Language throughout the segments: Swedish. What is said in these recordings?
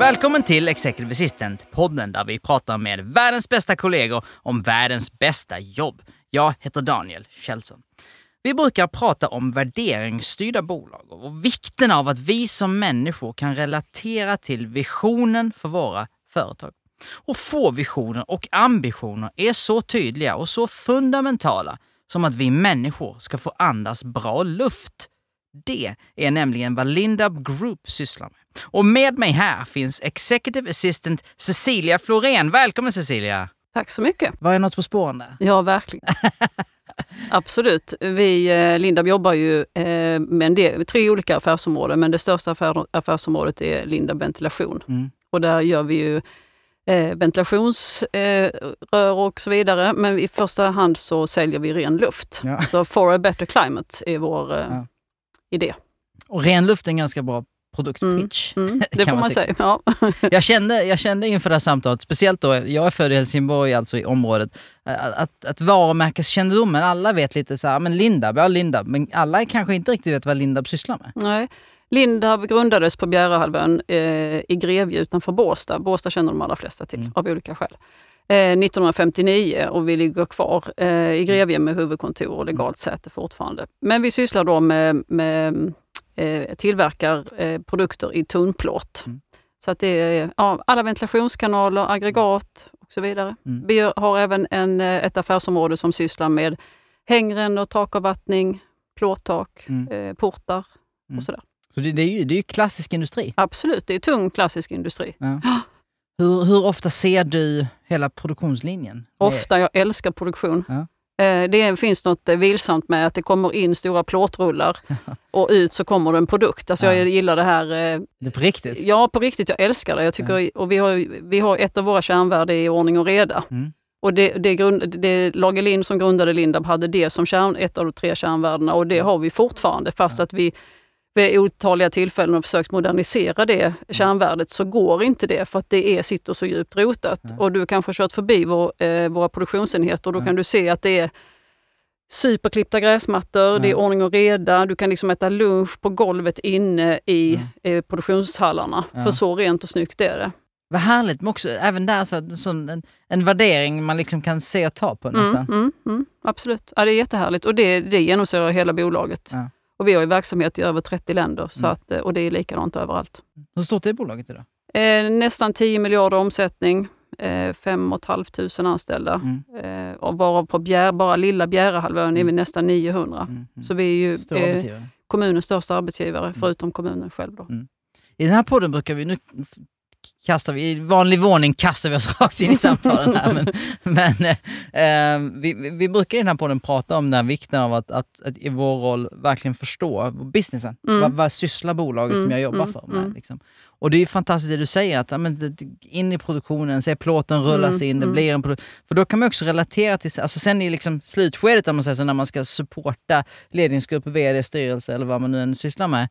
Välkommen till Executive Assistant-podden där vi pratar med världens bästa kollegor om världens bästa jobb. Jag heter Daniel Kjellson. Vi brukar prata om värderingsstyrda bolag och vikten av att vi som människor kan relatera till visionen för våra företag. Och få visioner och ambitioner är så tydliga och så fundamentala som att vi människor ska få andas bra luft det är nämligen vad Lindab Group sysslar med. Och med mig här finns Executive Assistant Cecilia Florén. Välkommen Cecilia! Tack så mycket. Var jag något på spåren där? Ja, verkligen. Absolut. Vi, eh, Lindab jobbar ju eh, med del, tre olika affärsområden, men det största affär, affärsområdet är Lindab Ventilation. Mm. Och där gör vi ju eh, ventilationsrör eh, och så vidare, men i första hand så säljer vi ren luft. Ja. Så For a better climate är vår eh, idé. Och ren luft är en ganska bra produktpitch. Mm, mm, det får man, man säga. Ja. jag, kände, jag kände inför det här samtalet, speciellt då, jag är född i Helsingborg, alltså i området, att, att varumärkeskännedomen, alla vet lite så här, men Lindab, ja Lindab, men alla kanske inte riktigt vet vad Lindab sysslar med. Nej. Lindab grundades på Bjärehalvön eh, i Grevie utanför Båstad. Båstad känner de allra flesta till mm. av olika skäl. 1959 eh, och vi ligger kvar eh, i Grevie med huvudkontor och legalt säte fortfarande. Men vi sysslar då med, med eh, tillverkar produkter i tunnplåt. Mm. Så att det är ja, alla ventilationskanaler, aggregat och så vidare. Mm. Vi har även en, ett affärsområde som sysslar med hängrännor, takavvattning, plåttak, mm. portar och mm. sådär. Så det, det, är ju, det är klassisk industri? Absolut, det är tung klassisk industri. Ja. Hur, hur ofta ser du hela produktionslinjen? Ofta, jag älskar produktion. Ja. Eh, det finns något vilsamt med att det kommer in stora plåtrullar och ut så kommer det en produkt. Alltså ja. Jag gillar det här. Eh, det är på riktigt? Ja, på riktigt. Jag älskar det. Jag tycker, ja. och vi, har, vi har ett av våra kärnvärden i ordning och reda. Mm. Och det, det, grund, det Lagerlind som grundade Lindab hade det som kärn, ett av de tre kärnvärdena och det har vi fortfarande fast att vi vid otaliga tillfällen och försökt modernisera det mm. kärnvärdet så går inte det för att det är, sitter så djupt rotat. Mm. Och du kanske kört förbi vår, eh, våra produktionsenheter och då mm. kan du se att det är superklippta gräsmattor, det är ordning och reda, du kan liksom äta lunch på golvet inne i eh, produktionshallarna. För så rent och snyggt är det. Vad härligt, men också även där så, så en, en värdering man liksom kan se och ta på mm, nästan. Mm, mm, absolut, ja, det är jättehärligt och det, det genomsyrar hela bolaget. Och vi har ju verksamhet i över 30 länder så mm. att, eh, och det är likadant överallt. Hur stort är bolaget idag? Eh, nästan 10 miljarder omsättning, eh, 5 500 anställda. Mm. Eh, och varav på Bjär, bara lilla Bjärehalvön mm. är vi mm. nästan 900. Mm. mm. Så vi är ju eh, kommunens största arbetsgivare, mm. förutom kommunen själv. Då. I den här podden brukar vi, nu kastar vi, i vanlig ordning kastar vi oss rakt in i samtalen här. Men, men eh, vi, vi brukar i den här podden prata om den vikten av att, att, att i vår roll verkligen förstå businessen. Mm. Vad, vad sysslar bolaget mm, som jag jobbar mm, för med? Mm. Liksom. Och det är fantastiskt det du säger, att men, in i produktionen, se plåten rullas mm, in, det mm. blir en produkt. För då kan man också relatera till, alltså sen i liksom slutskedet, man säger så, när man ska supporta ledningsgrupper, vd, styrelse eller vad man nu än sysslar med,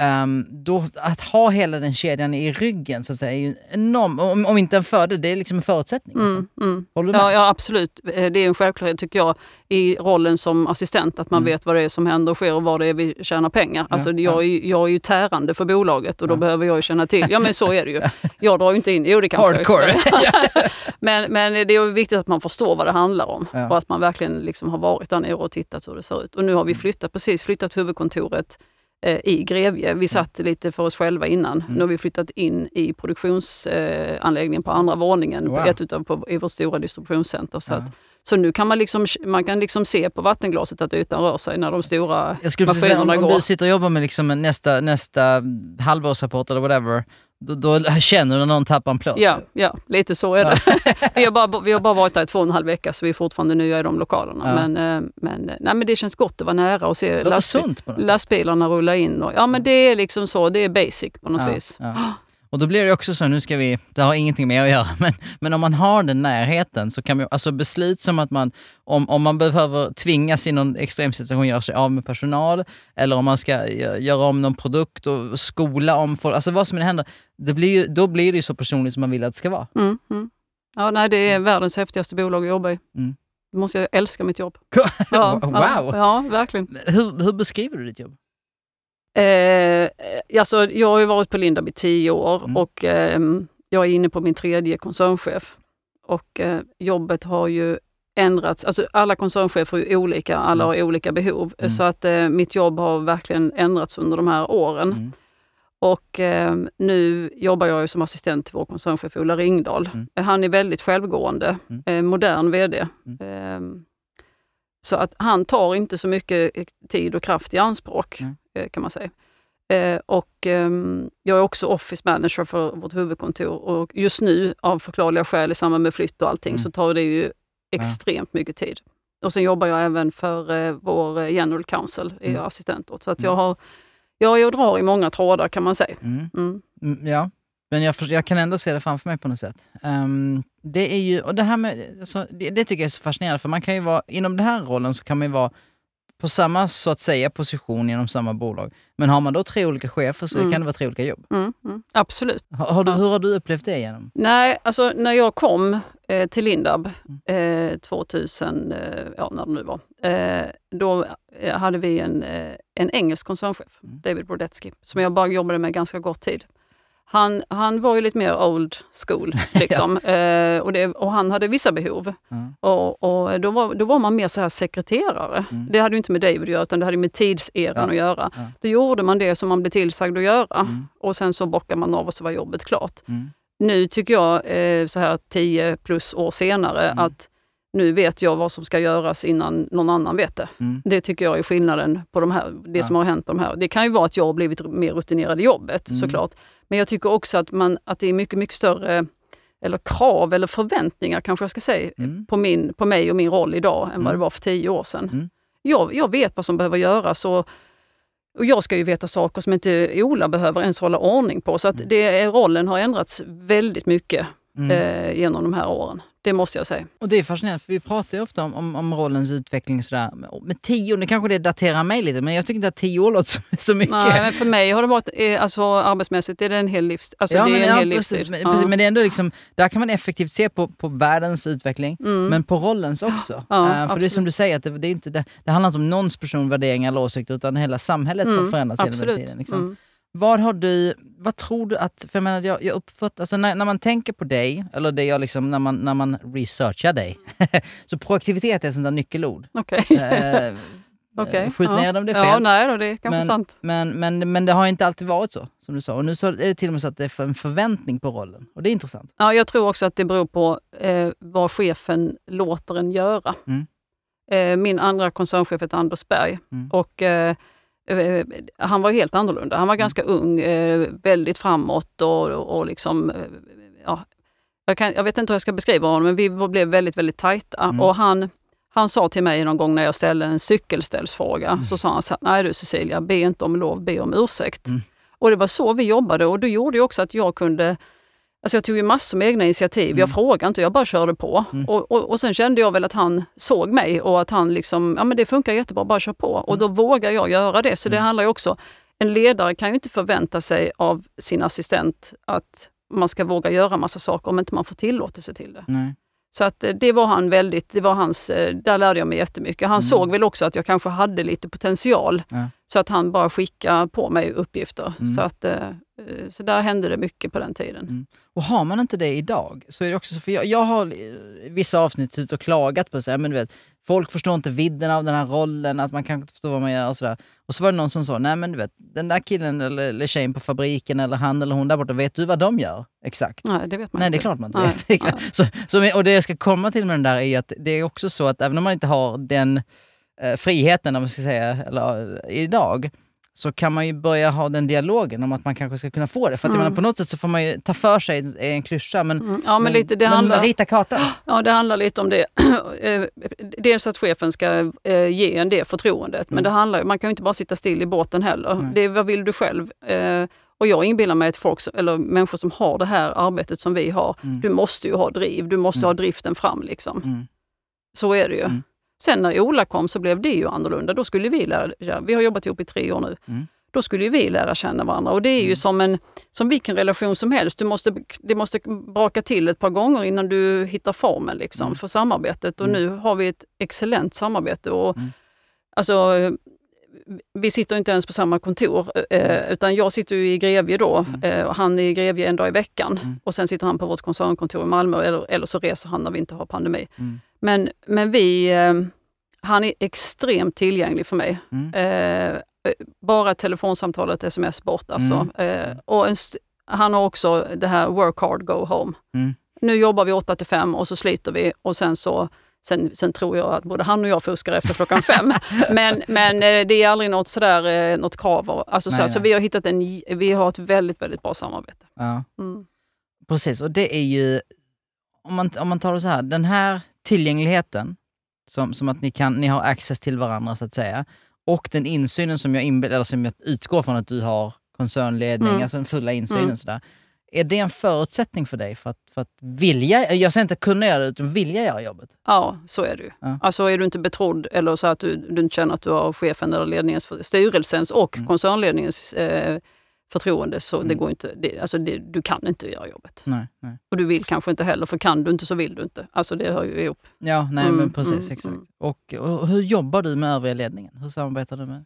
Um, då, att ha hela den kedjan i ryggen så att säga, är ju enorm, om, om inte en fördel, det är liksom en förutsättning. Mm, mm. Håller du med? Ja, ja, absolut. Eh, det är en självklarhet tycker jag i rollen som assistent, att man mm. vet vad det är som händer och sker och var det är vi tjänar pengar. Ja, alltså, jag, ja. jag är ju tärande för bolaget och då ja. behöver jag ju känna till, ja men så är det ju. Jag drar ju inte in, jo det kanske Hardcore. men, men det är viktigt att man förstår vad det handlar om och att man verkligen liksom har varit där nere och tittat hur det ser ut. Och nu har vi mm. flyttat, precis flyttat huvudkontoret i Grevie. Vi mm. satt lite för oss själva innan. Mm. Nu har vi flyttat in i produktionsanläggningen på andra våningen wow. ett utav, på, i vårt stora distributionscenter. Så, ja. att, så nu kan man, liksom, man kan liksom se på vattenglaset att ytan rör sig när de stora maskinerna säga, om, går. Om du sitter och jobbar med liksom nästa, nästa halvårsrapport eller whatever, då, då känner du när någon tappar en plåt? Ja, ja lite så är det. vi, har bara, vi har bara varit där i två och en halv vecka så vi är fortfarande nya i de lokalerna. Ja. Men, eh, men, nej, men det känns gott att vara nära och se lastbil, lastbilarna rulla in. Och, ja men det är liksom så, det är basic på något ja, vis. Ja. Och då blir det också så, nu ska vi, det har ingenting med att göra, men, men om man har den närheten så kan man, alltså beslut som att man, om, om man behöver tvingas i någon extrem situation göra sig av med personal, eller om man ska göra om någon produkt och skola om folk, alltså vad som än händer, det blir ju, då blir det ju så personligt som man vill att det ska vara. Mm, mm. Ja, nej, det är världens häftigaste bolag att jobba i. Mm. Måste jag älska mitt jobb. Ja, wow! Ja, ja, verkligen. Hur, hur beskriver du ditt jobb? Eh, alltså, jag har ju varit på Lindab i tio år mm. och eh, jag är inne på min tredje koncernchef. Och eh, jobbet har ju ändrats. Alltså, alla koncernchefer är olika, alla mm. har olika behov. Mm. Så att eh, mitt jobb har verkligen ändrats under de här åren. Mm. Och eh, nu jobbar jag som assistent till vår koncernchef Ola Ringdahl. Mm. Han är väldigt självgående, mm. eh, modern VD. Mm. så att han tar inte så mycket tid och kraft i anspråk. Eh, kan man säga. Eh, och ehm, jag är också office manager för vårt huvudkontor och just nu av förklarliga skäl i samband med flytt och allting mm. så tar det ju extremt mycket tid. Och sen jobbar jag även för eh, vår general counsel, är mm. assistent åt. Så att jag, mm. har, jag, jag drar i många trådar kan man säga. Mm. Mm. mm. Ja, men jag, jag, kan ändå se det framför mig på något sätt. Um, det är ju, och det här med, alltså, det, det, tycker jag är så fascinerande, för man kan ju vara, inom den här rollen så kan man ju vara på samma så att säga position inom samma bolag. Men har man då tre olika chefer så mm. kan det vara tre olika jobb. Mm, mm, absolut. Har, har du, hur har du upplevt det genom? Nej, alltså när jag kom eh, till Lindab mm. eh, 2000, eh, ja när det nu var, eh, då eh, hade vi en, eh, en engelsk koncernchef, mm. David Brodetsky, som jag bara jobbade med ganska kort tid. Han, han var ju lite mer old school. Liksom. ja. eh, och, det, och, han hade vissa behov. Mm. Och, och, då, var, då var man mer så här sekreterare. Mm. Det hade inte med David att göra, utan det hade med tidseran ja. att göra. Ja. Då gjorde man det som man blev tillsagd att göra. Mm. Och sen så bockade man av och så var jobbet klart. Mm. Nu tycker jag, eh, så här tio plus år senare, mm. att nu vet jag vad som ska göras innan någon annan vet det. Mm. Det tycker jag är skillnaden på de här, det som har hänt. De här. Det kan ju vara att jag har blivit mer rutinerad i jobbet mm. såklart. Men jag tycker också att, man, att det är mycket, mycket större eller krav eller förväntningar kanske jag ska säga, mm. på, min, på mig och min roll idag än mm. vad det var för tio år sedan. Mm. Jag, jag vet vad som behöver göras och, och jag ska ju veta saker som inte Ola behöver ens hålla ordning på. Så att mm. det, rollen har ändrats väldigt mycket mm. eh, genom de här åren. Det måste jag säga. Och det är fascinerande, för vi pratar ju ofta om, om, om rollens utveckling sådär. Med tio, nu kanske det daterar mig lite, men jag tycker inte att tio år låter så mycket. Nej, men för mig har det varit, eh, alltså arbetsmässigt, är det en hel livstid. Alltså, ja, det är men, en ja, hel precis, livstid. Men, ja. men det är ändå liksom, där kan man effektivt se på, på världens utveckling, mm. men på rollens också. Ja, uh, för absolut. det är som du säger, att det, det, är inte, det, det handlar inte om någons personvärderingar eller åsikter, utan hela samhället mm. som förändras hela tiden. Liksom. Mm. Vad har du, vad tror du att, för jag menar jag, jag uppfattar, alltså när, när, man tänker på dig, eller det jag liksom, när man, när man researchar dig, så proaktivitet är ett sånt där nyckelord. Okej. Okay. eh, okay. Skjut ner ja. dem det är fel. Ja, nej då, det är kanske men, sant. Men, men, men det har inte alltid varit så, som du sa. Och nu så är det till och med så att det är en förväntning på rollen. Och det är intressant. Ja, jag tror också att det beror på eh, vad chefen låter en göra. Mm. Eh, min andra koncernchef heter Anders Berg. Mm. Och, Eh, han var helt annorlunda. Han var mm. ganska ung, eh, väldigt framåt och, och liksom, eh, ja, jag, kan, jag, vet inte hur jag ska beskriva honom, men vi blev väldigt, väldigt tajta. Mm. Och han, han sa till mig någon gång när jag ställde en cykelställsfråga, mm. så sa han så här, nej du Cecilia, be inte om lov, be om ursäkt. Mm. Och det var så vi jobbade och det gjorde också att jag kunde Alltså jag tog ju massor med egna initiativ. Mm. Jag frågade inte, jag bara körde på. Mm. Och, och, och, sen kände jag väl att han såg mig och att han liksom, ja men det funkar jättebra, bara kör på. Mm. Och då vågar jag göra det. Så det mm. handlar ju också, en ledare kan ju inte förvänta sig av sin assistent att man ska våga göra massa saker om inte man får tillåtelse till det. Nej. Så att eh, det var han väldigt, det var hans, eh, där lärde jag mig jättemycket. Han mm. såg väl också att jag kanske hade lite potential. Ja. Så att han bara skickade på mig uppgifter. Mm. Så, att, eh, så där hände det mycket på den tiden. Mm. Och har man inte det idag, så är det också så, för jag, jag har vissa avsnitt ut och klagat på så här, men du vet, folk förstår inte vidden av den här rollen, att man kan inte förstå vad man gör och sådär. Och så var det någon som sa, nej men du vet, den där killen eller, eller tjejen på fabriken eller han eller hon där borta, vet du vad de gör? Exakt. Nej, det vet man nej, inte. det är klart man inte nej, vet. Nej. Så, så, och det jag ska komma till med den där är att det är också så att även om man inte har den eh, friheten, om man ska säga, eller, idag, så kan man ju börja ha den dialogen om att man kanske ska kunna få det. För att mm. menar, på något sätt så får man ju ta för sig en klyscha, men, mm. ja, men, lite, det men handlar, rita kartan. Ja, det handlar lite om det. Eh, dels att chefen ska eh, ge en det förtroendet, mm. men det handlar, man kan ju inte bara sitta still i båten heller. Det, vad vill du själv? Eh, Och jag inbillar mig att folk, eller människor som har det här arbetet som vi har, Mm. du måste ju ha driv, du måste Mm. ha driften fram. Liksom. Mm. Så är det ju. Mm. Sen när Ola kom så blev det ju annorlunda. Då skulle vi lära Vi har jobbat ihop i tre år nu. Mm. Då skulle vi lära känna varandra och det är ju Mm. som, en, som vilken relation som helst. Du måste, det måste braka till ett par gånger innan du hittar formen liksom, Mm. för samarbetet. Och Mm. nu har vi ett excellent samarbete. Och, Mm. alltså, eh, vi sitter inte ens på samma kontor, eh, utan jag sitter ju i Grevie då Mm. eh, och han är i Grevie en dag i veckan. Mm. Och sen sitter han på vårt koncernkontor i Malmö eller, eller så reser han när vi inte har pandemi. Mm. Men, men vi, eh, han är extremt tillgänglig för mig. Mm. Eh, bara telefonsamtalet, sms bort alltså. Mm. Eh, och en han har också det här work hard, go home. Mm. Nu jobbar vi 8 till 5 och så sliter vi och sen så Sen, sen tror jag att både han och jag fuskar efter klockan fem. men, men eh, det är aldrig något, sådär, eh, något krav. Alltså, så, Nej, så nej. vi har hittat en, vi har ett väldigt, väldigt bra samarbete. Ja. Mm. Precis, och det är ju, om man, om man tar det så här, den här tillgängligheten, som, som att ni, kan, ni har access till varandra så att säga, och den insynen som jag, eller som jag utgår från att du har koncernledning, Mm. alltså den fulla insynen Mm. sådär. Är det en förutsättning för dig för att, för att vilja, jag säger inte kunna göra det, utan vilja göra jobbet? Ja, så är det ju. Ja. Alltså är du inte betrodd eller så att du, du inte känner att du har chefen eller ledningens, styrelsens och Mm. koncernledningens eh, förtroende så Mm. det går inte, det, alltså det, du kan inte göra jobbet. Nej, nej. Och du vill kanske inte heller, för kan du inte så vill du inte. Alltså det hör ju ihop. Ja, nej Mm, men precis, mm, exakt. mm. Och, och hur jobbar du med övriga ledningen? Hur samarbetar du med?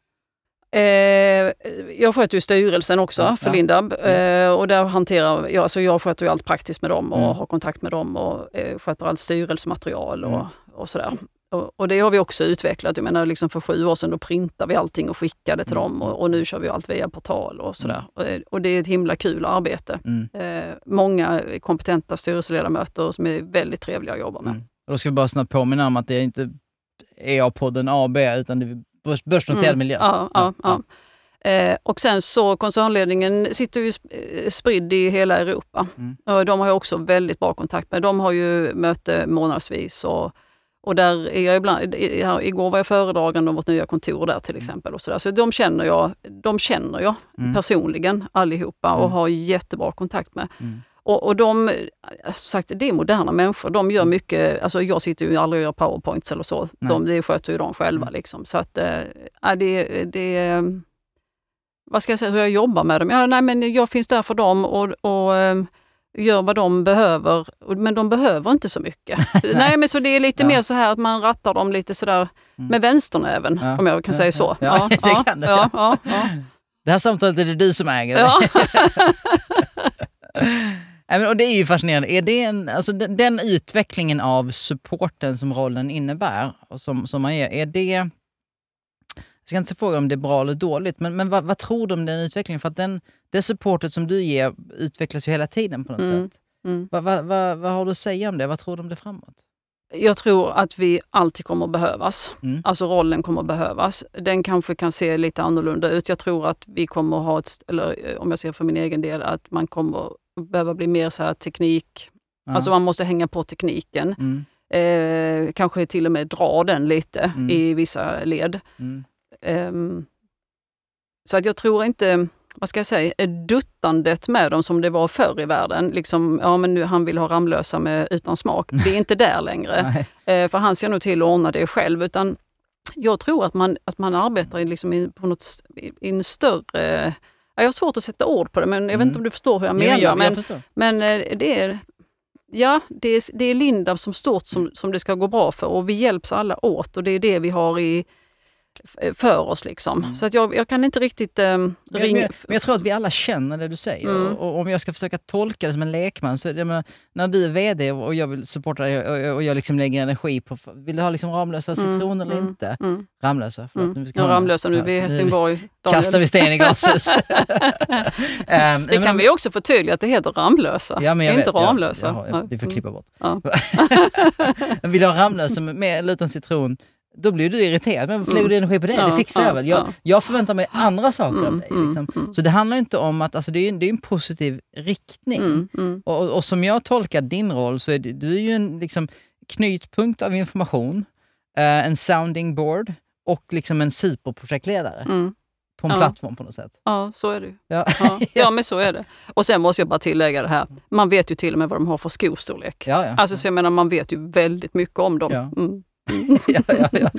Eh, jag sköter ju styrelsen också Ja, för ja. Lindab eh, och där hanterar jag, alltså jag sköter ju allt praktiskt med dem och Mm. har kontakt med dem och eh, sköter allt styrelsematerial och, Mm. och sådär. Och, och det har vi också utvecklat. Jag menar liksom för sju år sedan då printade vi allting och skickade till Mm. dem och, och nu kör vi allt via portal och sådär. Och, eh, och det är ett himla kul arbete. Mm. Eh, många kompetenta styrelseledamöter som är väldigt trevliga att jobba med. Mm. Och då ska vi bara snabbt påminna om att det är inte EA-podden AB, utan det är börs, börsnoterad Mm. miljö. Ja, ja, ja. Eh, och sen så koncernledningen sitter ju eh, spridd i hela Europa. Mm. Och de har jag också väldigt bra kontakt med. De har ju möte månadsvis och, och där är jag ibland, igår var jag föredragande om vårt nya kontor där till exempel. Och så där. så de känner jag, de känner jag Mm. personligen allihopa och Mm. har jättebra kontakt med. Mm. Och, och de, som sagt, det är moderna människor. De gör mycket, alltså jag sitter ju aldrig och gör powerpoints eller så. Nej. De, det sköter ju de själva. Mm. Liksom. Så att, äh, det, det, vad ska jag säga, hur jag jobbar med dem? Ja, nej, men jag finns där för dem och, och eh, gör vad de behöver. Men de behöver inte så mycket. nej, men så det är lite Ja. mer så här att man rattar dem lite sådär Mm. med vänsternäven, Ja. om jag kan säga så. Ja, det kan du. Ja. Det här samtalet är det du som äger. ja. Och det är ju fascinerande. Är det en, alltså, den, den utvecklingen av supporten som rollen innebär, och som, som man ger, är det... Jag ska inte fråga om det är bra eller dåligt, men, men vad, vad tror du om den utvecklingen? För att den, det supportet som du ger utvecklas ju hela tiden på något Mm. sätt. Mm. Vad, vad, vad, vad har du att säga om det? Vad tror du om det framåt? Jag tror att vi alltid kommer behövas. Mm. Alltså rollen kommer behövas. Den kanske kan se lite annorlunda ut. Jag tror att vi kommer ha ett, eller eh, om jag ser för min egen del, att man kommer behöva bli mer så här teknik. Ja. Alltså man måste hänga på tekniken. Mm, Eh, kanske till och med dra den lite Mm. i vissa led. mm, Ehm, så att jag tror inte, vad ska jag säga, duttandet med dem som det var förr i världen. Liksom, ja men nu han vill ha Ramlösa med, utan smak. Vi är inte där längre. Eh, för han ser nog till att ordna det själv. Utan jag tror att man, att man arbetar i, liksom i, på något, i, i en större... Ja, jag har svårt att sätta ord på det, men jag vet Mm. inte om du förstår hur jag menar. jag, men jag förstår. men eh, det är, ja, det är, det är Lindab som stort som, som det ska gå bra för och vi hjälps alla åt och det är det vi har i, för oss. Liksom. Mm. Så att jag, jag kan inte riktigt eh, ringa... men, men jag tror att vi alla känner det du säger. Mm. Och, och om jag ska försöka tolka det som en lekman, så jag menar, när du är VD och jag vill supporta dig och, och jag liksom lägger energi på, vill du ha liksom Ramlösa citron Mm, eller mm, inte? Mm, Ramlösa, förlåt. mm. Nu ska Ja, jag Ramlösa nu, vi är i Ja, Helsingborg. Daniel. Kastar vi sten i glashus. Ehm, Det kan men- vi också förtydliga att det heter Ramlösa, Ja, men jag inte vet, ja, Ramlösa. Ja, ja, det får Mm. klippa bort. Ja. Vill du ha Ramlösa med, med eller utan citron, då blir du irriterad. Men varför lägger Mm. du energi på det? Ja, det fixar ja, jag väl. Jag, ja. jag förväntar mig andra saker av Mm, dig. mm, Liksom. mm. Så det handlar inte om att, alltså det är det är en positiv riktning. Mm, mm, Och, och, som jag tolkar din roll så är det, du är ju en liksom, knytpunkt av information, eh, en sounding board och liksom en superprojektledare på en plattform på något sätt. Ja, så är det ju. Ja. Ja, ja, men så är det. Och sen måste jag bara tillägga det här. Man vet ju till och med vad de har för skostorlek. Ja, ja. Alltså, så jag menar, man vet ju väldigt mycket om dem. Ja. Ja, ja, ja.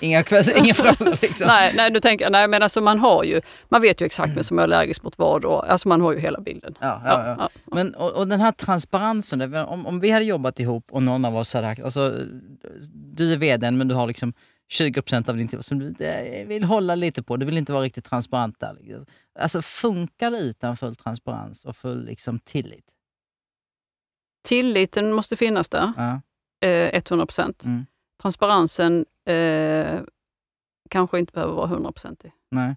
Inga, inga frågor liksom. Nej, nej, du tänker, nej, men alltså man har ju, man vet ju exakt vem som är allergisk mot vad och alltså man har ju hela bilden. Ja, ja, ja. Men, och, och den här transparensen, om, om vi hade jobbat ihop och någon av oss hade sagt, alltså, du är vdn men du har liksom 20% av din tid som du vill hålla lite på, du vill inte vara riktigt transparent där. liksom. Alltså funkar det utan full transparens och full liksom, tillit? Tilliten måste finnas där, Ja. eh, 100 procent. Mm. Transparensen eh, kanske inte behöver vara 100 procentig. Nej,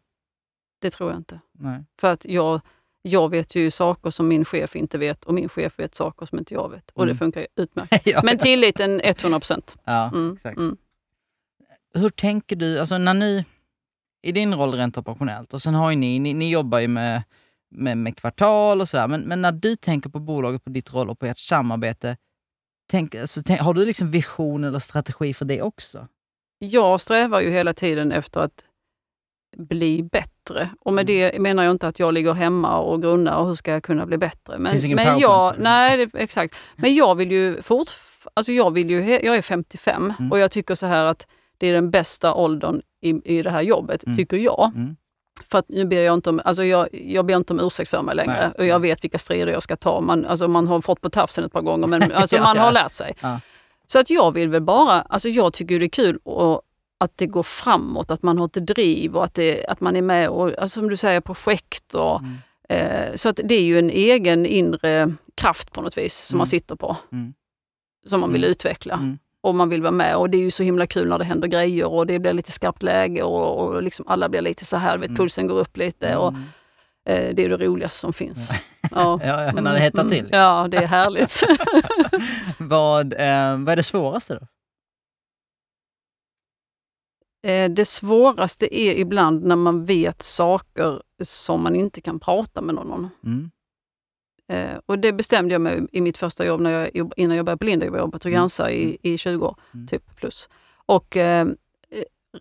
Det tror jag inte. nej. För att jag, jag vet ju saker som min chef inte vet och min chef vet saker som inte jag vet. Och det Mm. funkar ju utmärkt. ja, Men tilliten 100 procent. ja, Mm, exakt. mm. Hur tänker du, alltså när ni, i din roll rent operationellt, och sen har ju ni, ni, ni jobbar ju med, med, med kvartal och sådär, men, men när du tänker på bolaget, på ditt roll och på ert samarbete, tänk, alltså, tänk, har du liksom vision eller strategi för det också? Jag strävar ju hela tiden efter att bli bättre. Och med Mm. det menar jag inte att jag ligger hemma och grunnar och hur ska jag kunna bli bättre. Men, Finns ingen men jag, nej, exakt. Men jag vill ju fort, alltså jag vill ju, he- jag är 55 Mm. och jag tycker så här att det är den bästa åldern i, i det här jobbet, Mm. tycker jag. Mm. För att nu ber jag inte om, alltså jag, jag ber inte om ursäkt för mig längre. Nej. Och jag vet vilka strider jag ska ta. Man, alltså man har fått på tafsen ett par gånger men alltså Ja, man har lärt sig. Ja. Så att jag vill väl bara, alltså jag tycker det är kul och, att det går framåt, att man har ett driv och att, det, att man är med och, alltså som du säger, projekt. Och, Mm. eh, så att det är ju en egen inre kraft på något vis som Mm. man sitter på. Mm. Som man vill Mm. utveckla. Mm. Och man vill vara med och det är ju så himla kul när det händer grejer och det blir lite skarpt läge och, och liksom alla blir lite så här, vet, Mm. pulsen går upp lite. Och, Mm. eh, det är det roligaste som finns. Ja. Ja, ja, när det hettar till. Mm. Ja, det är härligt. vad, eh, vad är det svåraste då? Eh, Det svåraste är ibland när man vet saker som man inte kan prata med någon om. Mm. Eh, och det bestämde jag mig i mitt första jobb, när jag, innan jag började på Linda, jag jobbade på Trygg-Hansa i, i 20 år, Mm. typ plus. Och, eh,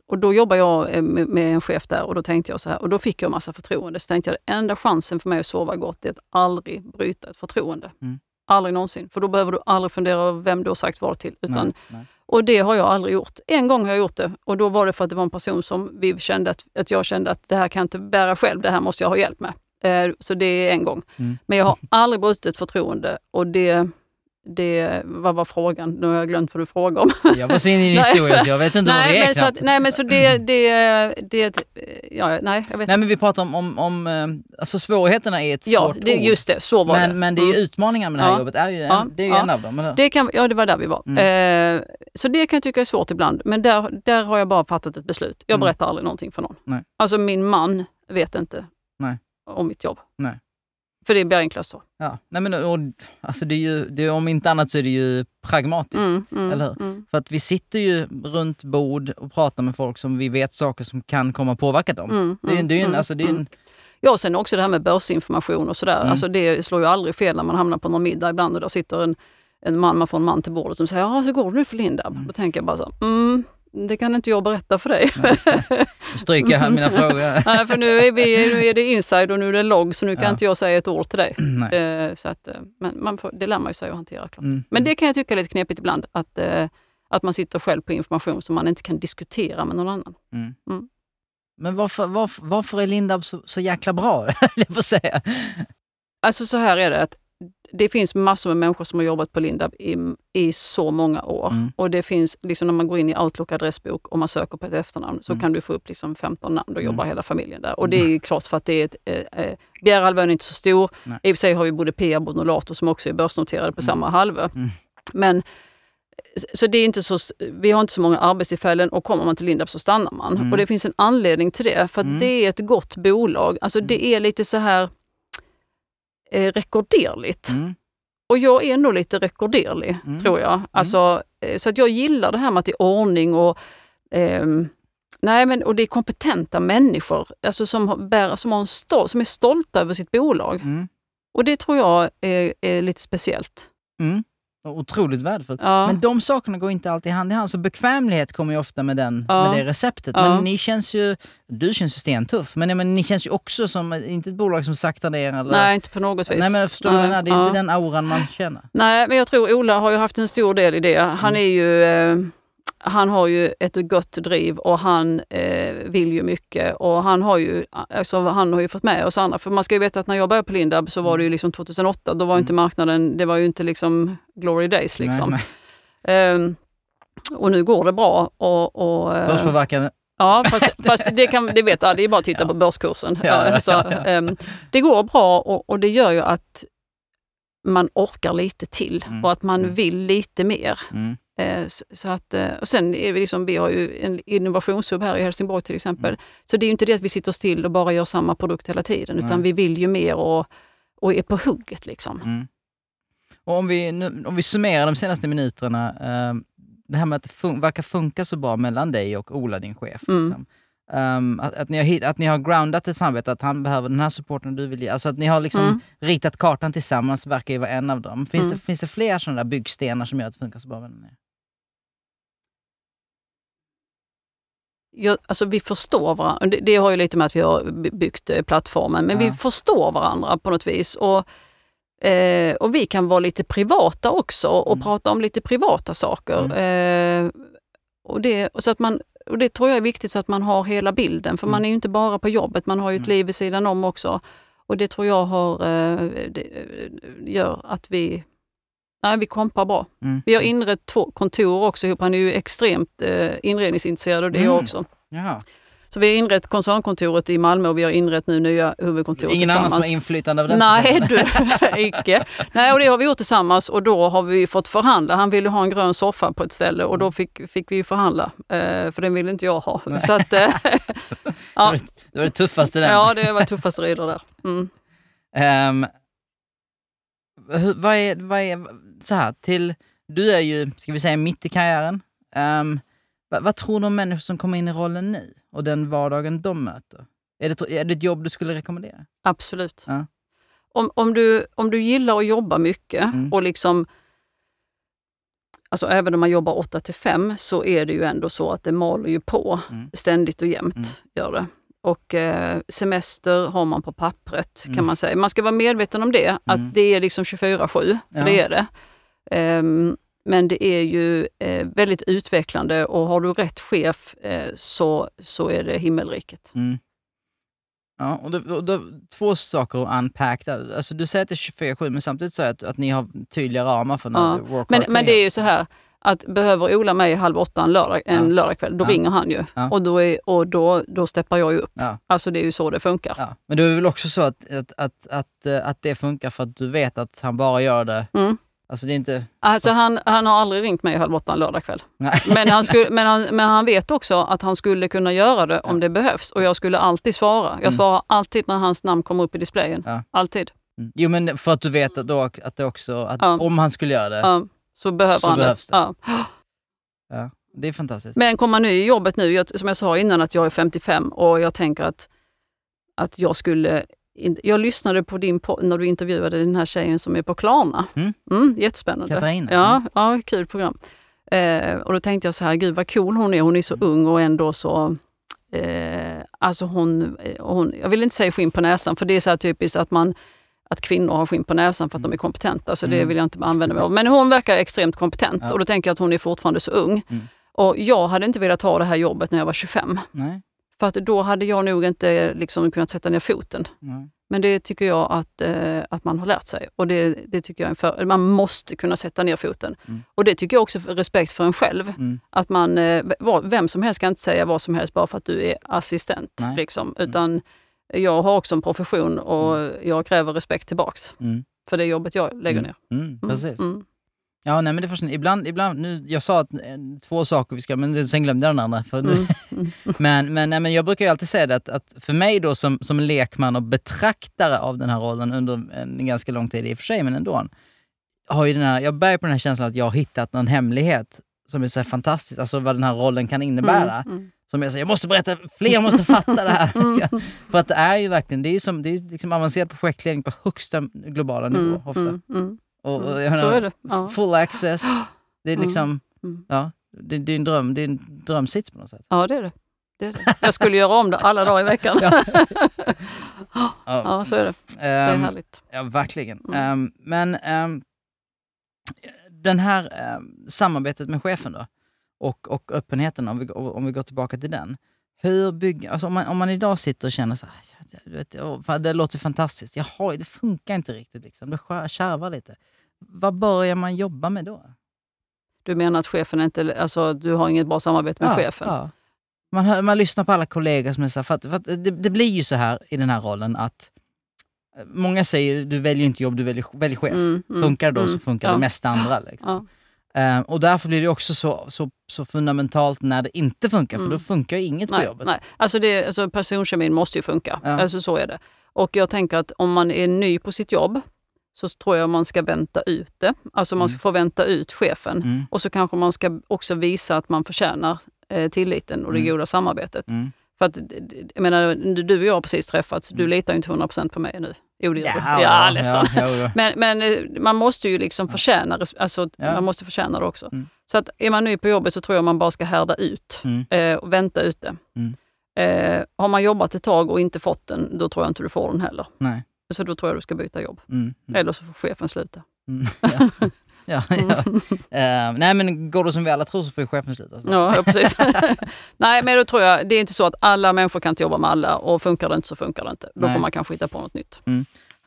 och då jobbade jag eh, med, med en chef där och då tänkte jag så här, och då fick jag massa förtroende. Så tänkte jag att enda chansen för mig att sova gott är att aldrig bryta ett förtroende. Mm. Aldrig någonsin, för då behöver du aldrig fundera över vem du har sagt vad till. Utan Nej, nej. och det har jag aldrig gjort. En gång har jag gjort det och då var det för att det var en person som vi kände att, att jag kände att det här kan jag inte bära själv, det här måste jag ha hjälp med. Eh, så det är en gång. Mm. Men jag har aldrig brutit ett förtroende och det, det vad var frågan? Nu har jag glömt vad du frågade om. Jag var så inne i din Nej. historia så jag vet inte vad det nej, är men så att, nej men så det, det, det, ja, nej jag vet Nej men vi pratar om, om, om eh, alltså svårigheterna är ett Ja, svårt det, ord. just det, så var men, det. men det är ju Mm. utmaningar med det här Ja. jobbet, är ju en, Ja, det är ju ja. en av dem. Eller? Det kan, ja, det var där vi var. Mm. Eh, så det kan jag tycka är svårt ibland. Men där, där har jag bara fattat ett beslut. Jag Mm. berättar aldrig någonting för någon. Nej. Alltså min man vet inte Nej. Om mitt jobb. Nej. För det blir enklast så. Ja. Nej, men, och, alltså det är ju, det är, om inte annat så är det ju pragmatiskt. Mm, mm, eller hur? mm, För att vi sitter ju runt bord och pratar med folk som vi vet saker som kan komma att påverka dem. mm, Det är ju det är ju en, mm, alltså, det är ju mm. en, Ja, och sen också det här med börsinformation och sådär. Alltså det slår ju aldrig fel när man hamnar på någon middag ibland och där sitter en, en man, man får en man till bordet som säger ja, hur går det nu för Lindab? Mm. Då tänker jag bara så här, mm, det kan inte jag berätta för dig. nu stryker jag mina frågor. Nej, för nu är, vi, nu är det inside och nu är det logg så nu kan Ja. inte jag säga ett ord till dig. Eh, så att, eh, men man får, det lär man ju sig att hantera. Klart. Mm. Men det kan jag tycka är lite knepigt ibland, att, eh, att man sitter själv på information som man inte kan diskutera med någon annan. Mm. Mm. Men varför, varför, varför är Lindab så, så jäkla bra? jag får säga. Alltså så här är det, att det finns massor med människor som har jobbat på Lindab i, i så många år. Mm. Och det finns, liksom när man går in i Outlook adressbok och man söker på ett efternamn så Mm. kan du få upp liksom 15 namn. Då Mm. jobbar hela familjen där. Och det är ju klart för att det är ett, eh, eh, Bjärehalvön är inte så stor. Nej. I och för sig har vi både Peab och Nolato som också är börsnoterade på Mm. samma halvö. Mm. Men så det är inte så, vi har inte så många arbetstillfällen och kommer man till Lindab så stannar man. Mm. Och det finns en anledning till det, för Mm. det är ett gott bolag. Alltså det är lite så här eh, rekorderligt. Mm. Och jag är nog lite rekorderlig, Mm. tror jag. Alltså, eh, så att jag gillar det här med att det är ordning och ehm, Nej, men och det är kompetenta människor alltså som, bär, som, har en stol, som är stolta över sitt bolag. Mm. Och det tror jag är, är lite speciellt. Mm. Otroligt värdefullt. Ja. Men de sakerna går inte alltid hand i hand, så bekvämlighet kommer ju ofta med, den, Ja. med det receptet. Ja. Men ni känns ju, du känns ju stentuff, men, menar, ni känns ju också som, inte ett bolag som saktar ner eller... Nej, inte på något vis. Nej men förstår du jag menar? Det är inte den auran man känner. Nej, men jag tror Ola har ju haft en stor del i det. Han Mm. är ju... Eh, han har ju ett gott driv och han eh, vill ju mycket och han har ju, alltså, han har ju fått med oss andra. För man ska ju veta att när jag började på Lindab så var det ju liksom 2008, då var inte marknaden, det var ju inte liksom glory days liksom. Mm. Nej, nej. Ehm, och nu går det bra. Och, och, eh, Börspåverkan, Ja, fast, fast det, kan, det vet det är bara att titta på börskursen. Ja, ja, Så, ja, ja. ehm, det går bra och, och det gör ju att man orkar lite till Mm, och att man mm. vill lite mer. mm. Eh, så, att, eh, och sen är vi, liksom, vi har ju en innovationshub här i Helsingborg till exempel. Så det är ju inte det att vi sitter still och bara gör samma produkt hela tiden utan Nej. vi vill ju mer och, och är på hugget. Liksom. Mm. Och om vi, nu, om vi summerar de senaste minuterna, eh, det här med att det fun- verkar funka så bra mellan dig och Ola, din chef. Mm. Liksom. Ehm, att, att, ni har, hit- att ni har groundat ett samarbete, att han behöver den här supporten du vill ge. Alltså att ni har liksom Mm. ritat kartan tillsammans, verkar ju vara en av dem. Finns, Mm. det, finns det fler sådana där byggstenar som gör att det funkar så bra mellan er? Jag, alltså vi förstår varandra. Det, det har ju lite med att vi har by- byggt eh, plattformen, men Ja. vi förstår varandra på något vis. Och, eh, och vi kan vara lite privata också och Mm. prata om lite privata saker. Eh, och, det, och, så att man, och det tror jag är viktigt så att man har hela bilden, för Mm. man är ju inte bara på jobbet, man har ju ett Mm. liv vid sidan om också. Och det tror jag har, eh, det, eh, gör att vi Nej, vi kompar bra. Mm. Vi har inrett två kontor också ihop. Han är ju extremt eh, inredningsintresserad och det är jag Mm. också. Jaha. Så vi har inrett koncernkontoret i Malmö och vi har inrett nu nya huvudkontoret Ingen annan tillsammans. som har inflytande över den Nej, du, icke. Nej, och det har vi gjort tillsammans och då har vi fått förhandla. Han ville ha en grön soffa på ett ställe och då fick, fick vi förhandla, eh, för den ville inte jag ha. Nej. Så att, eh, Det ja, det, det var det tuffaste den. ja, det var tuffaste rider där. Mm. Hur, vad, är, vad är, så här, till, du är ju, ska vi säga mitt i karriären. Ehm, vad, vad tror du om människor som kommer in i rollen nu och den vardagen de möter? Är det, är det ett jobb du skulle rekommendera? Absolut. Ja. Om, om, du, om du gillar att jobba mycket Mm. och liksom Alltså även om man jobbar 8 till 5 så är det ju ändå så att det maler ju på Mm. ständigt och jämt. Mm. Gör det. Och eh, semester har man på pappret Mm. kan man säga. Man ska vara medveten om det, Mm. att det är liksom 24-7, för Ja. det är det. Ehm, men det är ju eh, väldigt utvecklande och har du rätt chef eh, så, så är det himmelriket. Mm. Ja, och då, då, två saker att unpack där. Alltså, du säger att det är 24-7 men samtidigt säger att, att ni har tydliga ramar för när Ja. work Men, men det är ju så här, att behöver Ola mig halv åtta en, lördag, en Ja. lördagkväll, då Ja. ringer han ju. Ja. Och, då, är, och då, då steppar jag ju upp. Ja. Alltså det är ju så det funkar. Men det är väl också så att, att, att, att, eh, att det funkar för att du vet att han bara gör det. Mm. Alltså det är inte... Alltså han, han har aldrig ringt mig halv åtta en lördagkväll. Men han, skulle, men, han, men han vet också att han skulle kunna göra det om det behövs. Och jag skulle alltid svara. Jag Mm. svarar alltid när hans namn kommer upp i displayen. Ja. Alltid. Mm. Jo men för att du vet att, då, att det också, att Ja. om han skulle göra det, Ja, så behöver Så han behövs det. Ja. ja, det är fantastiskt. Men kommer man nu i jobbet nu, jag, som jag sa innan att jag är 55 och jag tänker att, att jag skulle... Jag lyssnade på din po- när du intervjuade den här tjejen som är på Klarna. Mm. Mm, jättespännande. Katarina. Ja, Mm. ja, kul program. Eh, och då tänkte jag så här, gud vad cool hon är. Hon är så Mm. ung och ändå så... Eh, alltså hon, hon, jag vill inte säga skinn på näsan, för det är så här typiskt att man att kvinnor har skinn på näsan för att de är kompetenta, så det Mm. vill jag inte använda mig av. Men hon verkar extremt kompetent Ja. och då tänker jag att hon är fortfarande så ung. Mm. Och jag hade inte velat ta det här jobbet när jag var 25. Nej. För att då hade jag nog inte liksom kunnat sätta ner foten. Nej. Men det tycker jag att, eh, att man har lärt sig. Och det, det tycker jag för, Man måste kunna sätta ner foten. Mm. Och det tycker jag också är respekt för en själv. Mm. Att man, eh, vem som helst kan inte säga vad som helst bara för att du är assistent. Nej. Liksom. Utan jag har också en profession och jag kräver respekt tillbaks Mm. för det jobbet jag lägger Mm. ner. Mm. Mm, Precis. Ja, nej men det är fascinerande. Ibland, ibland, nu, jag sa att, eh, två saker vi ska, men sen glömde jag den andra. För nu, Mm. Men, men, nej, men jag brukar ju alltid säga det att, att för mig då som, som lekman och betraktare av den här rollen under en ganska lång tid i och för sig, men ändå. Har ju den här, jag bär på den här känslan att jag har hittat någon hemlighet som är så fantastisk, alltså vad den här rollen kan innebära. Mm. Mm. Som jag säger, jag måste berätta, fler måste fatta det här. Mm. För att det är ju verkligen, det är ju som, det är liksom avancerad projektledning på högsta globala nivå Mm. ofta. Mm. Och, jag Mm. Så menar, är det. Ja. Full access. Det är Mm. liksom, Mm. ja, det, det är en dröm, det är en drömsits på något sätt. Ja, det är det. det, är det. Jag skulle göra om det alla dagar i veckan. Ja. Ja, så är det. Det är Ehm, härligt. Ja, verkligen. Mm. Ehm, men um, den här samarbetet med chefen då, och, och öppenheten, om vi, om vi går tillbaka till den. Hur bygger, alltså om, man, om man idag sitter och känner så här, "Ja, du vet, åh, fan, det låter fantastiskt, Jaha, det funkar inte riktigt, liksom. det kärvar lite. Vad börjar man jobba med då? Du menar att chefen inte, alltså du har inget bra samarbete med Ja, chefen? ja. Man, hör, man lyssnar på alla kollegor som är så här, för att, för att det, det blir ju så här i den här rollen att eh, Många säger du väljer inte jobb, du väljer, väljer chef. Mm, mm, Funkar det då så mm, funkar ja. det mesta andra. Liksom. Ja. Eh, och därför blir det också så, så, så fundamentalt när det inte funkar, för Mm. då funkar ju inget på Nej, jobbet. nej. Alltså, det, alltså personkemin måste ju funka. Ja. Alltså, så är det. Och jag tänker att om man är ny på sitt jobb så tror jag man ska vänta ut det. Alltså man ska Mm. få vänta ut chefen. Mm, Och så kanske man ska också visa att man förtjänar eh, tilliten och det Mm. goda samarbetet. mm. För att, jag menar, du och jag har precis träffats, du Mm. litar ju inte 100% på mig nu. Jo, det gör. Ja, Ja, nästan. Ja, ja. Men, men eh, man måste ju liksom förtjäna, alltså, man måste förtjäna det också. Mm. Så att är man ny på jobbet så tror jag man bara ska härda ut Mm. eh, och vänta ut det. Mm. Eh, har man jobbat ett tag och inte fått den, då tror jag inte du får den heller. Nej. Så då tror jag du ska byta jobb. Mm. Mm. Eller så får chefen sluta. Mm. Ja. Ja, ja. Eh, nej men går det som vi alla tror så får ju chefen sluta. alltså. Ja, ja precis. Nej, men då tror jag, det är inte så att alla människor kan inte jobba med alla och funkar det inte så funkar det inte. Då Nej. får man kanske hitta på något nytt.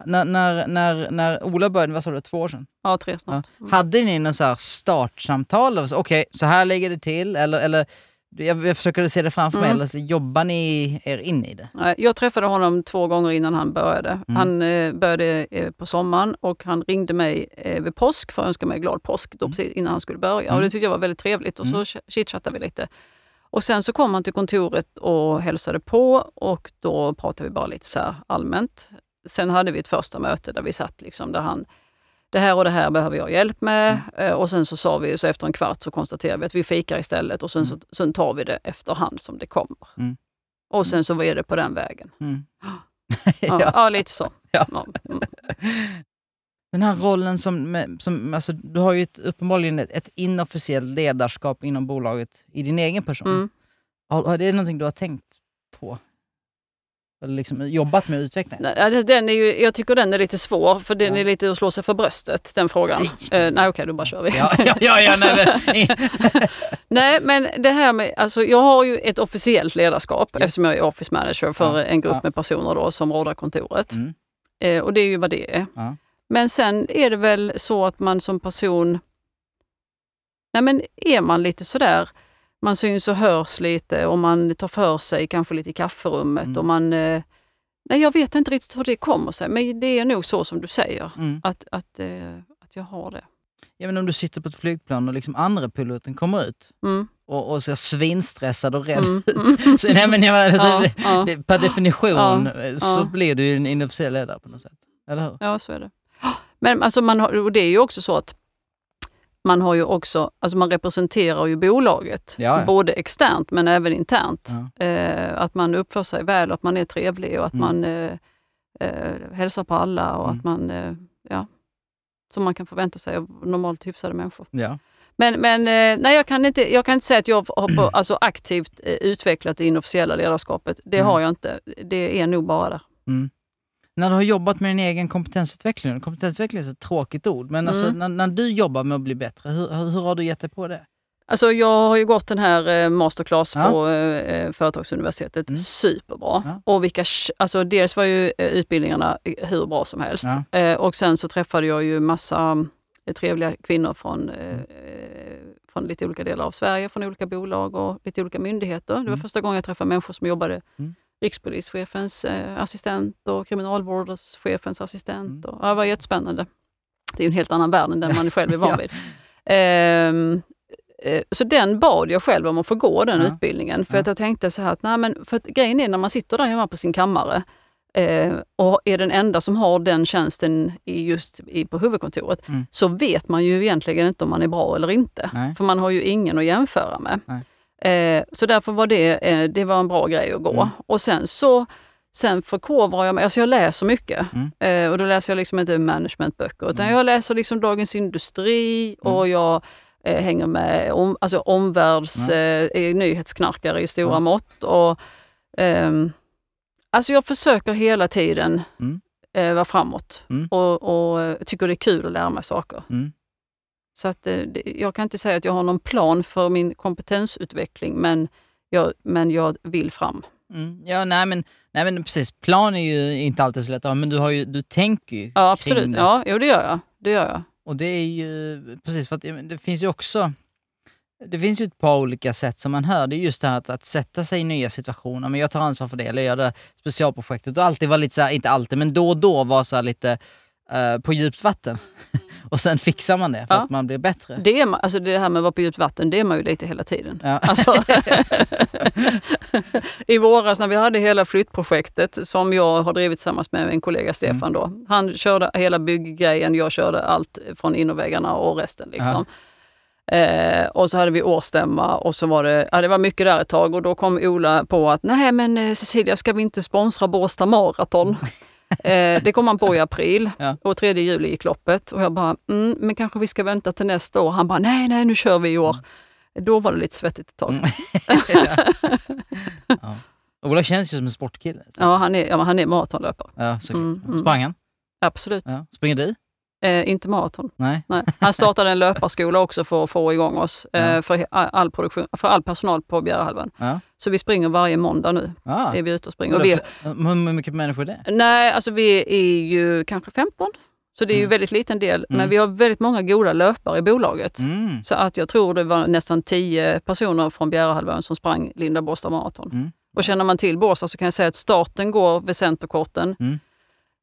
När, när, när, när Ola började, vad sa du, två år sedan? Ja, tre snart. Mm. Hade ni någon så här startsamtal? Okej, okay, så här ligger det till. Eller, eller jag, jag försöker se det framför mig, Mm. eller så jobbar ni er in i det? Jag träffade honom två gånger innan han började. Mm. Han eh, började eh, på sommaren och han ringde mig eh, vid påsk för att önska mig glad påsk då, Mm. innan han skulle börja. Mm. Och Det tyckte jag var väldigt trevligt och Mm. så chitchattade vi lite. Och Sen så kom han till kontoret och hälsade på och då pratade vi bara lite så allmänt. Sen hade vi ett första möte där vi satt liksom där han det här och det här behöver jag hjälp med. Mm. Eh, Och sen så sa vi, så efter en kvart så konstaterade vi att vi fikar istället och sen, så, sen tar vi det efterhand som det kommer. Mm. Och sen så är det på den vägen. Mm. Ja, ja. ja lite så. Ja. Mm. Den här rollen som, som alltså, du har ju ett, uppenbarligen ett, ett inofficiellt ledarskap inom bolaget i din egen person. Mm. Har, har det någonting du har tänkt på? Eller liksom jobbat med utveckla? Nej, alltså, Den är ju, jag tycker den är lite svår, för den Ja. är lite att slå sig för bröstet, den frågan. Nej. Eh, nej okej, då bara kör vi. Ja, ja, ja, ja nej, men, Nej, men det här med, alltså, jag har ju ett officiellt ledarskap Yes. eftersom jag är office manager för Ja, en grupp ja. med personer då, som rådar kontoret. Mm. Eh, och det är ju vad det är. Ja. Men sen är det väl så att man som person, nej men är man lite sådär, man syns och hörs lite och man tar för sig kanske lite i kafferummet Mm. och man, eh, nej jag vet inte riktigt hur det kommer sig, men det är nog så som du säger, Mm. att, att, eh, att jag har det. Ja, men om du sitter på ett flygplan och liksom andra piloten kommer ut Mm. och, och ser svinstressad och rädd Mm. ut. Så, nej, men, jag menar, Ja, det, per definition Ja, eh, så ja. blir du en inofficiell ledare på något sätt. Eller hur? Ja, så är det. Men alltså man har, och det är ju också så att man har ju också, alltså man representerar ju bolaget, Ja, ja. både externt men även internt. Ja. Eh, att man uppför sig väl, att man är trevlig och att Mm. man eh, eh, hälsar på alla och Mm. att man, eh, ja, som man kan förvänta sig av normalt hyfsade människor. Men, men eh, nej, jag, kan inte, jag kan inte säga att jag har på, alltså aktivt eh, utvecklat det inofficiella ledarskapet. Det Mm. har jag inte. Det är nog bara där. När du har jobbat med din egen kompetensutveckling, kompetensutveckling är ett tråkigt ord, men alltså, Mm. när, när du jobbar med att bli bättre, hur, hur, har du gett dig på det? Alltså jag har ju gått den här eh, masterclass Ja. på eh, Företagsuniversitetet. Mm. Superbra. Ja. Och vilka, alltså dels var ju eh, utbildningarna eh, hur bra som helst. Ja. Eh, och sen så träffade jag ju massa eh, trevliga kvinnor från, eh, Mm. eh, från lite olika delar av Sverige, från olika bolag och lite olika myndigheter. Det var Mm. första gången jag träffade människor som jobbade Mm. Rikspolischefens eh, assistent och kriminalvårdschefens assistent. Mm. Och, ja, det var jättespännande. Det är ju en helt annan värld än den man själv är van Ja. vid. Ehm, eh, så den bad jag själv om att få gå den Ja. utbildningen. För Ja. att jag tänkte så här att, nej, men för att grejen är när man sitter där hemma på sin kammare eh, och är den enda som har den tjänsten i just i, på huvudkontoret Mm. så vet man ju egentligen inte om man är bra eller inte. Nej. För man har ju ingen att jämföra med. Nej. Eh, så därför var det, eh, det var en bra grej att gå. Mm. Och sen så Sen förkovrar jag mig, alltså jag läser mycket. Mm. Eh, och då läser jag liksom inte managementböcker utan Mm. jag läser liksom Dagens Industri och jag hänger med om, alltså omvärlds, är nyhetsknarkare i stora Ja. mått. Och, ehm, alltså jag försöker hela tiden Mm. vara framåt Mm. och, och tycker det är kul att lära mig saker. Mm. Så att, eh, jag kan inte säga att jag har någon plan för min kompetensutveckling men jag, men jag vill fram. Mm. Ja, nej men, nej men precis. Plan är ju inte alltid så lätt men du, har ju, du tänker ju Ja absolut, det. ja, jo, det gör jag. Det gör jag. Och det är ju, precis för att det finns ju också, det finns ju ett par olika sätt som man hör. Det är just det här att, att sätta sig i nya situationer. Men jag tar ansvar för det, eller gör det specialprojektet och alltid vara lite så här, inte alltid, men då och då vara så lite eh, på djupt vatten. Och sen fixar man det för Ja. att man blir bättre. Det, är, alltså det här med att vara på djupt vatten, det är man ju lite hela tiden. Ja. Alltså, I våras när vi hade hela flyttprojektet som jag har drivit tillsammans med en kollega Stefan då. Han körde hela bygggrejen, jag körde allt från innerväggarna och resten. Liksom. Eh, och så hade vi årsstämma och så var det, ja, det var mycket där ett tag och då kom Ola på att nej men eh, Cecilia ska vi inte sponsra Båstad Marathon? eh, det kom han på i april Ja. och 3 juli gick loppet och jag bara, mm, men kanske vi ska vänta till nästa år. Han bara, nej nej nu kör vi i år. Då var det lite svettigt ett tag. Mm. ja. Ola känns ju som en sportkille. Så. Ja, han är, ja, han är maratonlöpare. Ja. Mm, mm. Sprang han? Absolut. Ja. Springer du? Eh, inte maraton. Nej. Nej. Han startade en löparskola också för att få igång oss, eh, Ja. för, all produktion, för all personal på Bjärehalvön. Ja. Så vi springer varje måndag nu. Ah. Är vi ute och springer. Och vi, Hur mycket människor är det? nej, alltså vi är ju kanske 15. Så det är ju Mm. väldigt liten del. Mm. Men vi har väldigt många goda löpare i bolaget. Mm. Så att jag tror det var nästan 10 personer från Bjärehalvön som sprang Linda Båstad Marathon. Mm. Och känner man till Båstad så kan jag säga att starten går vid Centerkorten, Mm.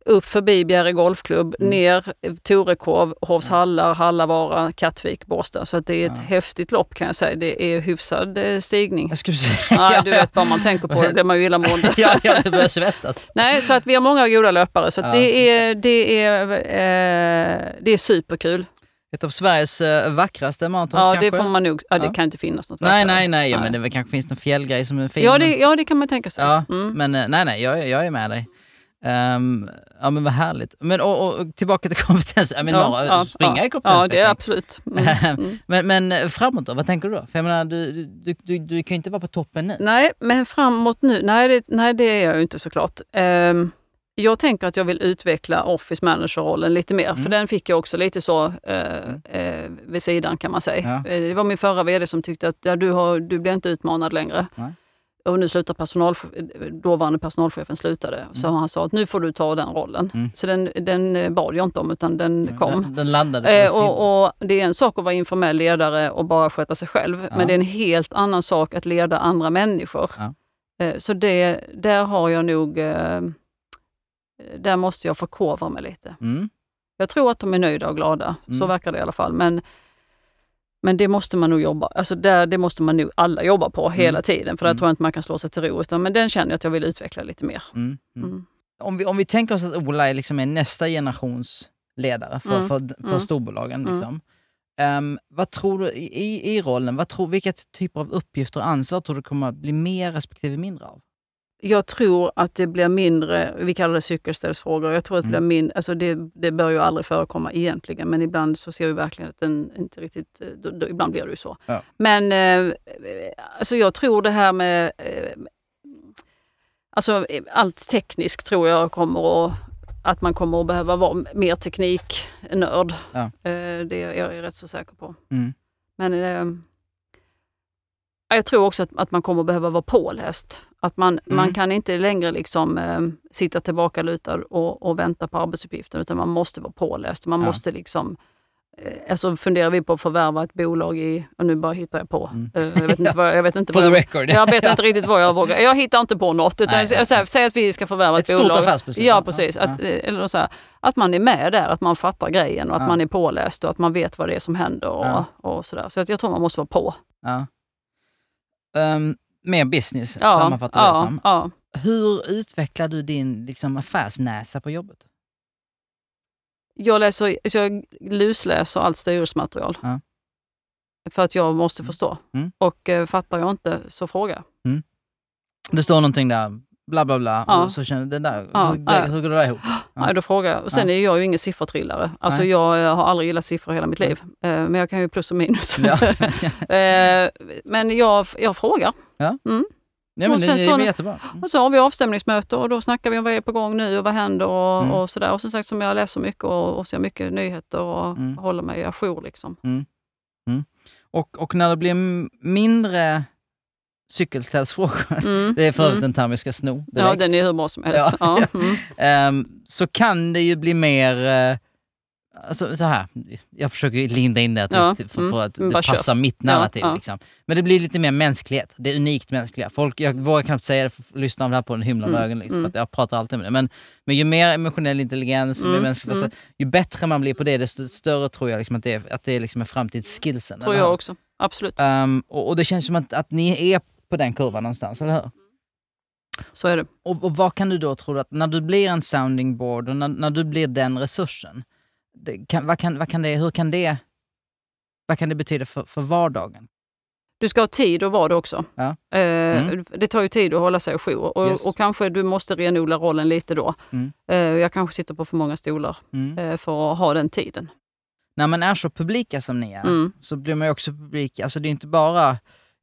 Upp förbi Bjäre Golfklubb, Mm. ner Torekov, Hovshallar, Hallavara, Kattvik, Båstad. Så att det är ett Ja. häftigt lopp kan jag säga. Det är hyfsad eh, stigning. Jag skulle säga... Nej, du vet, bara man tänker på det blir man ju illamående. ja, ja, det börjar svettas. Nej, så att vi har många goda löpare. Så Ja. det, är, det, är, eh, det är superkul. Ett av Sveriges eh, vackraste maratons Ja, kanske? det får man nog. Ja, det Ja. kan inte finnas något Nej, nej, nej, ja, Nej. men det kanske finns någon fjällgrej som är fin. Ja det, ja, det kan man tänka sig. Ja, Mm. men eh, nej, nej, jag, jag är med dig. Ehm, ja men vad härligt. Men och, och, tillbaka till kompetens. Jag menar, Ja, ja, springa ja. är kompetens. Ja, det är absolut. Mm. Mm. men, men eh, framåt då, vad tänker du då? För jag menar, du, du, du, du kan ju inte vara på toppen nu. Nej, men framåt nu, nej det, nej, det är jag ju inte såklart. Ehm, jag tänker att jag vill utveckla office manager-rollen lite mer, Mm. för den fick jag också lite så eh, eh, vid sidan kan man säga. Ja. Det var min förra VD som tyckte att ja, du, har, du blir inte utmanad längre. Nej. Och nu slutar personal, dåvarande personalchefen slutade, så han sa att nu får du ta den rollen. Mm. Så den, den eh, bad jag inte om utan den kom. Den, den landade Eh, och, och Det är en sak att vara informell ledare och bara sköta sig själv, Ja. men det är en helt annan sak att leda andra människor. Ja. Eh, så det, där har jag nog... Eh, där måste jag förkovra mig lite. Mm. Jag tror att de är nöjda och glada, så Mm. verkar det i alla fall. Men, men det måste man nog jobba, alltså där, det måste man nog alla jobba på hela tiden, för där Mm. tror jag inte man kan slå sig till ro. Utan, men den känner jag att jag vill utveckla lite mer. Mm. Mm. Mm. Om, vi, om vi tänker oss att Ola är, liksom är nästa generations ledare för, Mm. för, för Mm. storbolagen. Mm. Liksom. Ehm, vad tror du i, i- i rollen, vad tror, vilka typer av uppgifter och ansvar tror du kommer att bli mer respektive mindre av? Jag tror att det blir mindre, vi kallar det cykelställsfrågor, jag tror att det Mm. blir mindre, alltså det, det bör ju aldrig förekomma egentligen, men ibland så ser vi verkligen att den inte riktigt, eh, då, då, ibland blir det ju så. Ja. Men eh, alltså jag tror det här med, eh, alltså eh, allt tekniskt tror jag kommer att, att man kommer att behöva vara mer tekniknörd. Ja. Eh, det är jag rätt så säker på. Mm. Men eh, jag tror också att, att man kommer behöva vara påläst. Att man, Mm. man kan inte längre liksom, eh, sitta tillbaka lutad och, och vänta på arbetsuppgiften utan man måste vara påläst. Man Ja. måste liksom eh, Alltså funderar vi på att förvärva ett bolag i, och nu bara hittar jag på, Mm. Eh, jag vet inte vad, jag vet inte For vad the jag, record. jag vet inte riktigt vad jag vågar. Jag hittar inte på något. Utan Nej, nej. säg att vi ska förvärva ett, Ett stort bolag. affärsbeslut. Ja, precis. Ja, Att, eh, eller så här, att man är med där, att man fattar grejen och att Ja. man är påläst och att man vet vad det är som händer. Och, Ja. och sådär. Så att jag tror man måste vara på. Ja. Ehm, mer business, Ja, sammanfattar jag det ja, som. ja. Hur utvecklar du din liksom, affärsnäsa på jobbet? Jag, läser, jag lusläser allt styrelsematerial. Ja. För att jag måste förstå. Mm. Och eh, fattar jag inte så fråga. Det står någonting där, bla bla bla. Ja. Och så känner det där, Ja, hur, ja. hur går det där ihop? Ja. Nej, då frågar jag. Och sen är jag ju ingen siffertrillare. Alltså Nej. jag eh, har aldrig gillat siffror hela mitt liv. Eh, Men jag kan ju plus och minus. Eh, Men jag, jag frågar. Mm. Nej, men Och sen så- jättebra. Mm. Och så har vi avstämningsmöte och då snackar vi om vad är på gång nu och vad händer och, Mm. och sådär. Och som sagt, som jag läser mycket och, och ser mycket nyheter och Mm. håller mig ajour. Liksom. Och, och när det blir mindre cykelställsfrågor, Mm. det är för övrigt Mm. en term vi ska sno Ja, direkt. den är hur bra som helst. Ja. Ja. Mm. Ehm, så kan det ju bli mer... eh, Alltså så här, jag försöker ju linda in det Ja, för, mm. för att Men det kör. passar mitt narrativ. ja. Liksom. Men det blir lite mer mänsklighet, det är unikt mänskliga. Folk, jag vågar knappt säga det för lyssnarna av det här på en himla Mm, ögon, liksom, mm. jag pratar alltid med det. Men, men ju mer emotionell intelligens, Mm, mer mänsklig, mm. alltså, ju bättre man blir på det, desto större tror jag liksom, att det är, att det är liksom en framtidsskillsen. Tror jag också. Absolut. Ehm, och, och det känns som att, att ni är på den kurvan någonstans, eller hur? Så är det. Och, och vad kan du då tro att när du blir en sounding board och när, när du blir den resursen, det, kan, vad kan, vad kan det, hur kan det, vad kan det betyda för, för vardagen? Du ska ha tid att vara det också. Ja. Eh, Mm. Det tar ju tid att hålla sig ajour och, Yes. och kanske du måste renodla rollen lite då. Mm. Eh, jag kanske sitter på för många stolar Mm. eh, för att ha den tiden. När man är så publika som ni är, Mm. så blir man ju också publik, alltså det är inte bara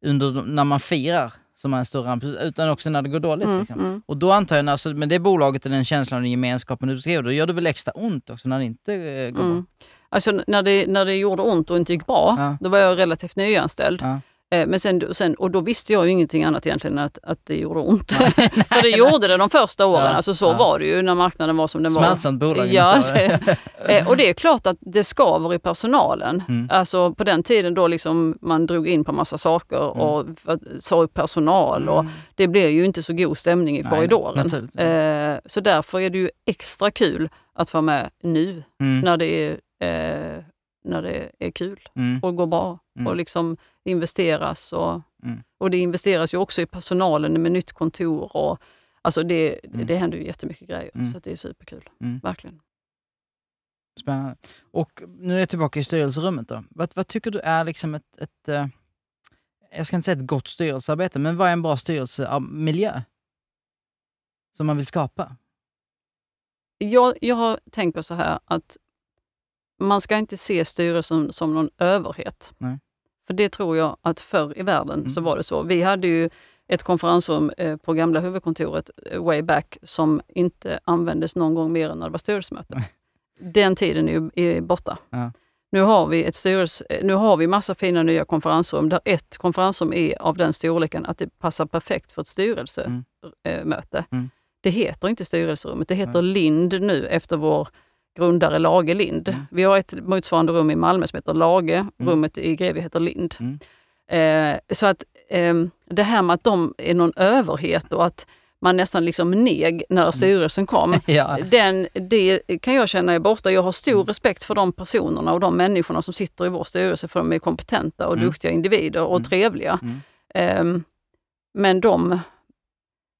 under, de- när man firar som är en stor ramp, utan också när det går dåligt. Mm, Liksom. mm. Och då antar jag, alltså, med det bolaget och den känslan och gemenskapen du beskrev, då gör det väl extra ont också när det inte eh, går bra? Mm. Alltså när det, när det gjorde ont och inte gick bra, Ja. då var jag relativt nyanställd. Ja. Eh, Men sen, sen, och då visste jag ju ingenting annat egentligen än att, att det gjorde ont. För det gjorde det de första åren. Ja, Alltså så ja. var det ju när marknaden var som den var. Smärtsamt. Ja, det? eh, och det är klart att det skaver i personalen. Mm. Alltså på den tiden då liksom man drog in på massa saker och f- sa upp personal och Mm. det blev ju inte så god stämning i Nej, korridoren. naturligtvis. Eh, så därför är det ju extra kul att vara med nu Mm. när det är, eh, när det är kul Mm. och går bra Mm. och liksom investeras. Och, Mm. och det investeras ju också i personalen med nytt kontor. Och, alltså det, Mm. det händer ju jättemycket grejer Mm. så det är superkul. Mm. Verkligen. Spännande. Och nu är jag tillbaka i styrelserummet då. Vad, vad tycker du är liksom ett, ett eh, jag ska inte säga ett gott styrelsearbete, men vad är en bra styrelsemiljö? Som man vill skapa? Jag, jag tänker så här att man ska inte se styrelsen som någon överhet. Nej. För det tror jag att förr i världen Mm. så var det så. Vi hade ju ett konferensrum eh, på gamla huvudkontoret eh, way back som inte användes någon gång mer än när det var styrelsemöte. Den tiden är ju är borta. Ja. Nu har vi ett styrelse, eh, nu har vi massa fina nya konferensrum där ett konferensrum är av den storleken att det passar perfekt för ett styrelsemöte. Mm. Mm. Det heter inte styrelserummet, det heter Lind nu efter vår grundare Lage Lind. Mm. Vi har ett motsvarande rum i Malmö som heter Lage, rummet i Grevie heter Lind. Mm. Eh, så att eh, det här med att de är någon överhet och att man nästan liksom neg när styrelsen kom. Ja. Den, det kan jag känna är borta. Jag har stor Mm. respekt för de personerna och de människorna som sitter i vår styrelse för de är kompetenta och Mm. duktiga individer och Mm. trevliga. Mm. Ehm, men de,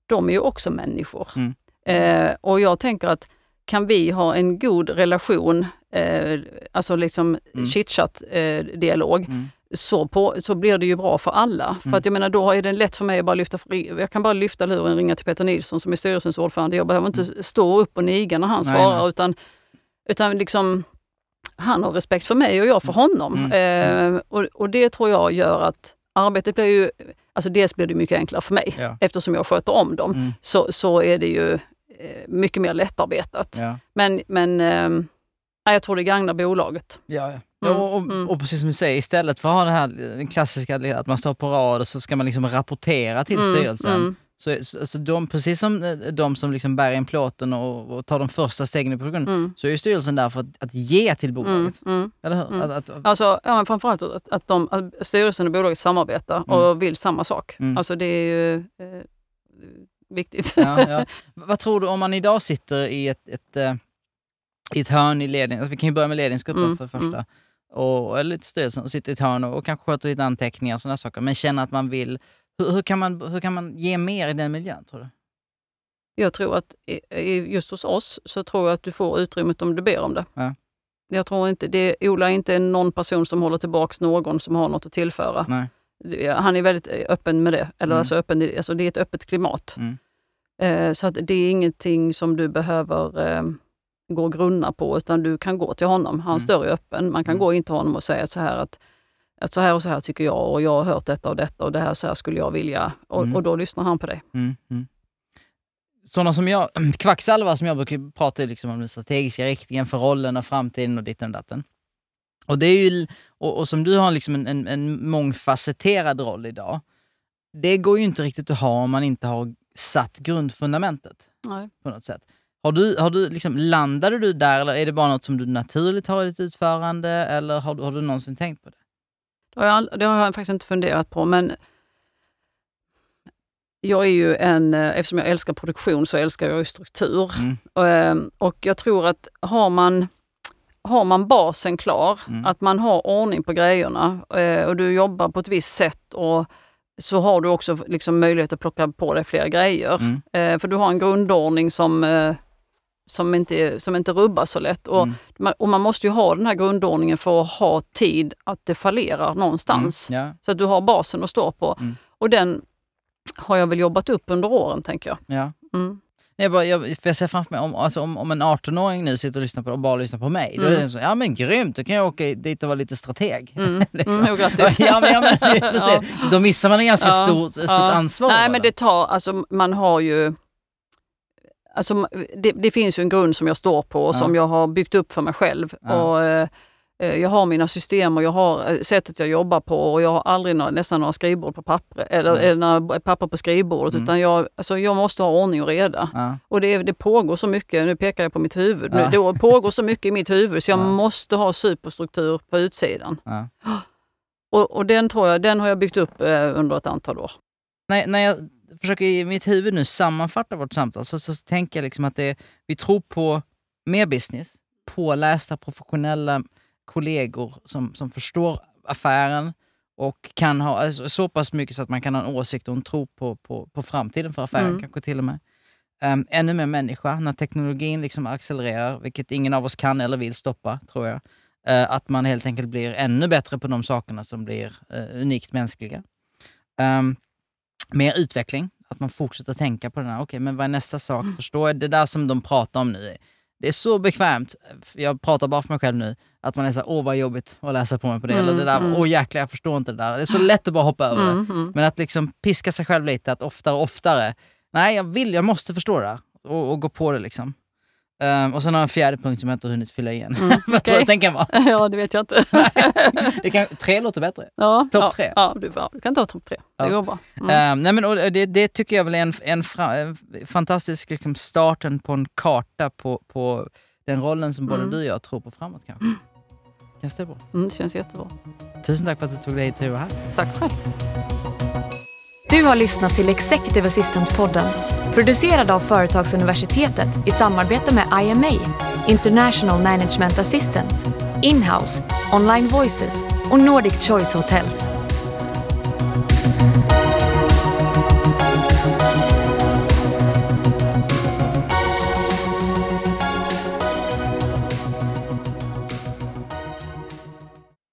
de är ju också människor. Mm. Eh, och jag tänker att kan vi ha en god relation, eh, alltså liksom Mm. chitchat eh, Mm. så, på, så blir det ju bra för alla. För Mm. att jag menar, då är det lätt för mig att bara lyfta, jag kan bara lyfta luren och ringa till Peter Nilsson som är styrelsens ordförande. Jag behöver inte stå upp och niga när han Mm. Nej, svarar nej. utan, utan liksom han har respekt för mig och jag för honom. Mm. Eh, och, och det tror jag gör att arbetet blir ju, alltså dels blir det mycket enklare för mig Ja. eftersom jag sköter om dem. Mm. Så, så är det ju mycket mer lättarbetat. Ja. Men, men eh, jag tror det gagnar bolaget. Ja, ja. Mm, och, och, mm. och precis som du säger, istället för att ha det här den klassiska att man står på rad och så ska man liksom rapportera till Mm, styrelsen. mm. Så, så, så de, precis som eh, de som liksom bär in plåten och, och tar de första stegen i produktionen, Mm. så är ju styrelsen där för att, att ge till Mm, bolaget. Eller hur? Att, att, Alltså, ja, men framförallt att, att, de, att styrelsen och bolaget samarbetar och vill samma sak. Alltså det är ju eh, viktigt. ja, ja. Vad tror du om man idag sitter i ett, ett, eh, i ett hörn i ledningen, alltså vi kan ju börja med ledningsgruppen Mm, för det första, och, eller lite styrelsen, och sitter i ett hörn och, och kanske sköter lite anteckningar och sådana saker, men känner att man vill, hur, hur, kan man, hur kan man ge mer i den miljön tror du? Jag tror att just hos oss så tror jag att du får utrymmet om du ber om det. Ja. Jag tror inte, det, Ola är inte någon person som håller tillbaks någon som har något att tillföra. Nej. Han är väldigt öppen med det. Eller Mm. alltså öppen, alltså det är ett öppet klimat. Mm. Eh, så att det är ingenting som du behöver eh, gå och grunna på utan du kan gå till honom. Hans Mm. dörr är öppen. Man kan Mm. gå in till honom och säga så här att, att så här och så här tycker jag och jag har hört detta och detta och det här så här skulle jag vilja. Och, Mm. och då lyssnar han på dig. Mm, mm. Sådana som jag, kvacksalvar som jag brukar prata liksom om den strategiska riktningen för rollen och framtiden och ditten och datten. Och, det är ju, och, och som du har liksom en, en, en mångfacetterad roll idag, det går ju inte riktigt att ha om man inte har satt grundfundamentet Nej. på något sätt. Har du, har du liksom, landade du där eller är det bara något som du naturligt har i ditt utförande eller har, har du någonsin tänkt på det? Det har, jag, det har jag faktiskt inte funderat på men jag är ju en, eh, eftersom jag älskar produktion så älskar jag ju struktur. Mm. Ehm, Och jag tror att har man, har man basen klar, Mm. att man har ordning på grejerna eh, och du jobbar på ett visst sätt och så har du också liksom möjlighet att plocka på dig fler grejer. Mm. Eh, För du har en grundordning som, eh, som, inte, som inte rubbas så lätt. Och, Mm. man, och man måste ju ha den här grundordningen för att ha tid att det fallerar någonstans. Mm. Ja. Så att du har basen att stå på. Mm. Och den har jag väl jobbat upp under åren, tänker jag. Ja. Mm. Jag, bara, jag, för jag ser framför mig, om, alltså, om, om en 18-åring nu sitter och lyssnar på och bara lyssnar på mig, då är Mm. det så, ja men grymt, då kan jag åka dit och vara lite strateg. Mm. Liksom. Mm, jo, grattis. ja, men, ja, men, det är precis. Då missar man en ganska Ja. stort, stort Ja. ansvar. Nej, bara. men det tar, alltså man har ju... Alltså, det, det finns ju en grund som jag står på och Ja. som jag har byggt upp för mig själv. Ja. Och, eh, jag har mina system och jag har eh, sättet jag jobbar på och jag har aldrig några, nästan några skrivbord på papper eller, Mm. eller några papper på skrivbordet Mm. utan jag, alltså, jag måste ha ordning och reda. Ja. Och det, det pågår så mycket, nu pekar jag på mitt huvud, nu, Ja. det pågår så mycket i mitt huvud så jag Ja. måste ha superstruktur på utsidan. Och, och den tror jag, den har jag byggt upp eh, under ett antal år. När, när jag försöker i mitt huvud nu sammanfatta vårt samtal så, så tänker jag liksom att det, vi tror på mer business, pålästa professionella kollegor som, som förstår affären och kan ha alltså, så pass mycket så att man kan ha en åsikt och en tro på, på, på framtiden för affären Mm. kanske till och med. Um, ännu mer människa när teknologin liksom accelererar, vilket ingen av oss kan eller vill stoppa tror jag. Eh, att man helt enkelt blir ännu bättre på de sakerna som blir eh, unikt mänskliga. Ehm, mer utveckling, att man fortsätter tänka på den här, okej men vad är nästa sak? Förstår jag? Det där som de pratar om nu, det är så bekvämt, jag pratar bara för mig själv nu, att man är så här, åh vad jobbigt att läsa på mig på det, eller Mm, det där, mm. åh jäklar jag förstår inte det där. Det är så lätt att bara hoppa över det. Mm, mm. Men att liksom piska sig själv lite, att oftare och oftare, nej jag vill, jag måste förstå det. Och, och gå på det liksom. Ehm, och sen har jag en fjärde punkt som jag inte har hunnit fylla igen. Mm, Vad tror du den kan vara? Ja, det vet jag inte. Det kan, tre låter bättre. Ja, Topp ja, tre. Ja, du, ja, du kan ta topp tre. Det Ja. går bra. Mm. Ehm, nej men, och det, det tycker jag väl är en, en, fra, en fantastisk liksom, starten på en karta på, på den rollen som både Mm. du och jag tror på framåt kanske. Känns det bra? Mm, det känns jättebra. Tusen tack för att du tog dig vara här. Tack själv. Du har lyssnat till Executive Assistant-podden producerad av Företagsuniversitetet i samarbete med IMA, International Management Assistance, Inhouse, Online Voices och Nordic Choice Hotels.